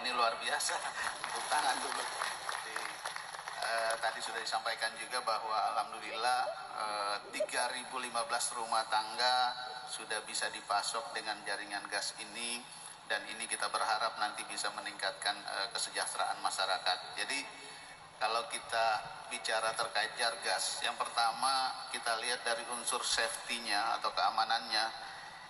ini luar biasa. Tepuk tangan dulu. Jadi, eh, tadi sudah disampaikan juga bahwa alhamdulillah eh, 3015 rumah tangga sudah bisa dipasok dengan jaringan gas ini dan ini kita berharap nanti bisa meningkatkan eh, kesejahteraan masyarakat. Jadi kalau kita bicara terkait jargas, yang pertama kita lihat dari unsur safety-nya atau keamanannya,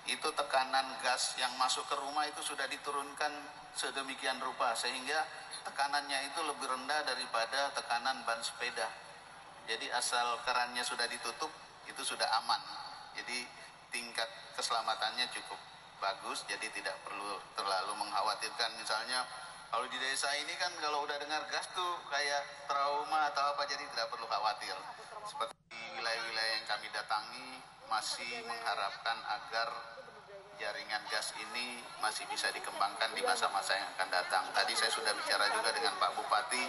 itu tekanan gas yang masuk ke rumah itu sudah diturunkan sedemikian rupa sehingga tekanannya itu lebih rendah daripada tekanan ban sepeda. Jadi asal kerannya sudah ditutup itu sudah aman. Jadi tingkat keselamatannya cukup bagus jadi tidak perlu terlalu mengkhawatirkan misalnya kalau di desa ini kan kalau udah dengar gas tuh kayak trauma atau apa jadi tidak perlu khawatir. Seperti kami datangi masih mengharapkan agar jaringan gas ini masih bisa dikembangkan di masa-masa yang akan datang. Tadi saya sudah bicara juga dengan Pak Bupati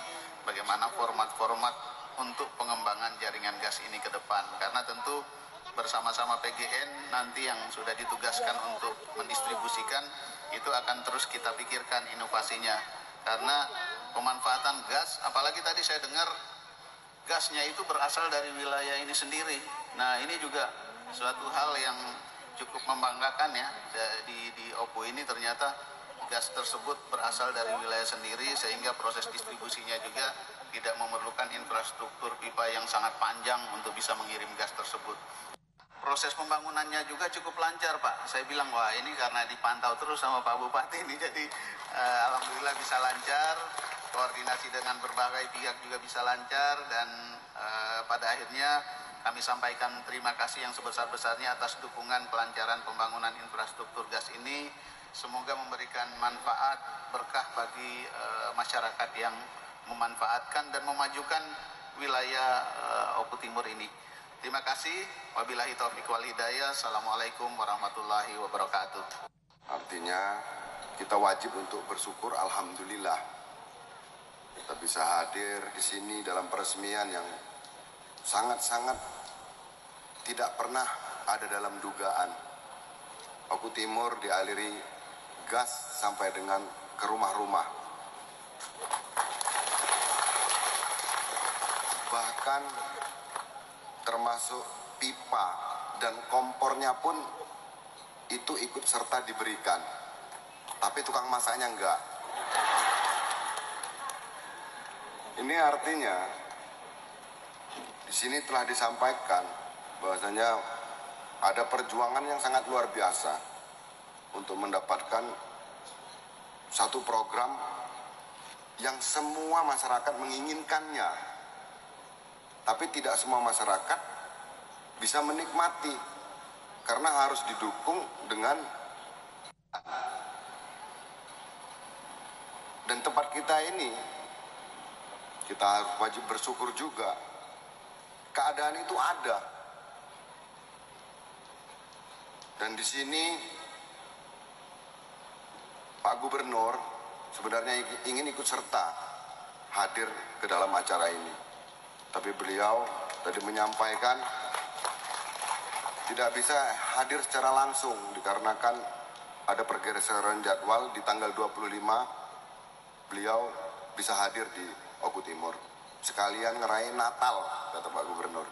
bagaimana format-format untuk pengembangan jaringan gas ini ke depan. Karena tentu bersama-sama PGN nanti yang sudah ditugaskan untuk mendistribusikan itu akan terus kita pikirkan inovasinya. Karena pemanfaatan gas, apalagi tadi saya dengar gasnya itu berasal dari wilayah ini sendiri. Nah ini juga suatu hal yang cukup membanggakan ya di, di Oppo ini ternyata gas tersebut berasal dari wilayah sendiri sehingga proses distribusinya juga tidak memerlukan infrastruktur pipa yang sangat panjang untuk bisa mengirim gas tersebut. Proses pembangunannya juga cukup lancar Pak. Saya bilang wah ini karena dipantau terus sama Pak Bupati ini jadi eh, alhamdulillah bisa lancar. Koordinasi dengan berbagai pihak juga bisa lancar dan eh, pada akhirnya kami sampaikan terima kasih yang sebesar-besarnya atas dukungan kelancaran pembangunan infrastruktur gas ini. Semoga memberikan manfaat berkah bagi uh, masyarakat yang memanfaatkan dan memajukan wilayah uh, Oku Timur ini. Terima kasih. Wabillahi taufiq wal hidayah. Assalamualaikum warahmatullahi wabarakatuh. Artinya kita wajib untuk bersyukur alhamdulillah bisa hadir di sini dalam peresmian yang sangat-sangat tidak pernah ada dalam dugaan. Oku Timur dialiri gas sampai dengan ke rumah-rumah. Bahkan termasuk pipa dan kompornya pun itu ikut serta diberikan. Tapi tukang masaknya enggak. Ini artinya di sini telah disampaikan bahwasanya ada perjuangan yang sangat luar biasa untuk mendapatkan satu program yang semua masyarakat menginginkannya. Tapi tidak semua masyarakat bisa menikmati karena harus didukung dengan dan tempat kita ini kita wajib bersyukur juga. Keadaan itu ada. Dan di sini Pak Gubernur sebenarnya ingin ikut serta hadir ke dalam acara ini. Tapi beliau tadi menyampaikan tidak bisa hadir secara langsung dikarenakan ada pergeseran jadwal di tanggal 25 beliau bisa hadir di Oku Timur. Sekalian ngerayain Natal, kata Pak Gubernur.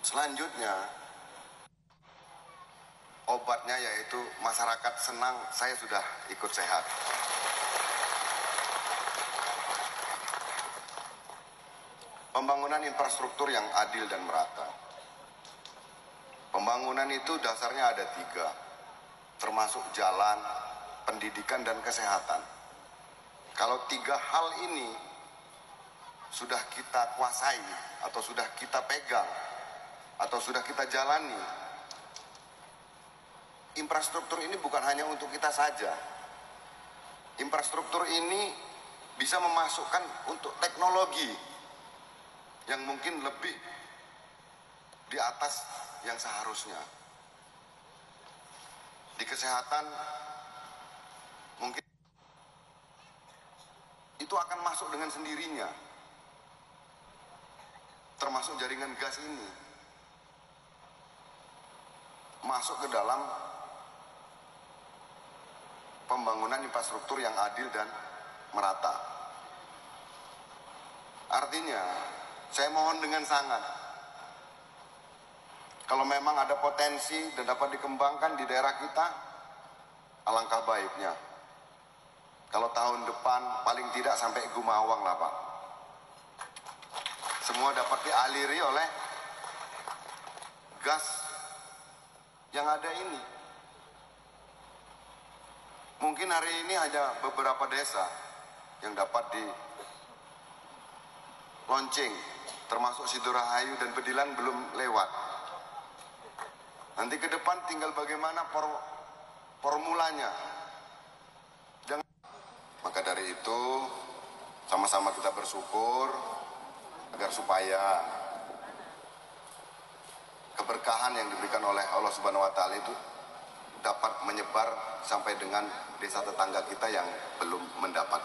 Selanjutnya, obatnya yaitu masyarakat senang saya sudah ikut sehat. Pembangunan infrastruktur yang adil dan merata. Pembangunan itu dasarnya ada tiga, termasuk jalan, pendidikan, dan kesehatan. Kalau tiga hal ini sudah kita kuasai, atau sudah kita pegang, atau sudah kita jalani, infrastruktur ini bukan hanya untuk kita saja. Infrastruktur ini bisa memasukkan untuk teknologi yang mungkin lebih di atas yang seharusnya. Di kesehatan mungkin itu akan masuk dengan sendirinya. Termasuk jaringan gas ini masuk ke dalam pembangunan infrastruktur yang adil dan merata. Artinya, saya mohon dengan sangat kalau memang ada potensi dan dapat dikembangkan di daerah kita, alangkah baiknya. Kalau tahun depan paling tidak sampai Gumawang lah Pak. Semua dapat dialiri oleh gas yang ada ini. Mungkin hari ini hanya beberapa desa yang dapat di launching, termasuk Sidorahayu dan Bedilan belum lewat. Nanti ke depan tinggal bagaimana for- formulanya. Maka dari itu sama-sama kita bersyukur agar supaya keberkahan yang diberikan oleh Allah Subhanahu wa taala itu dapat menyebar sampai dengan desa tetangga kita yang belum mendapat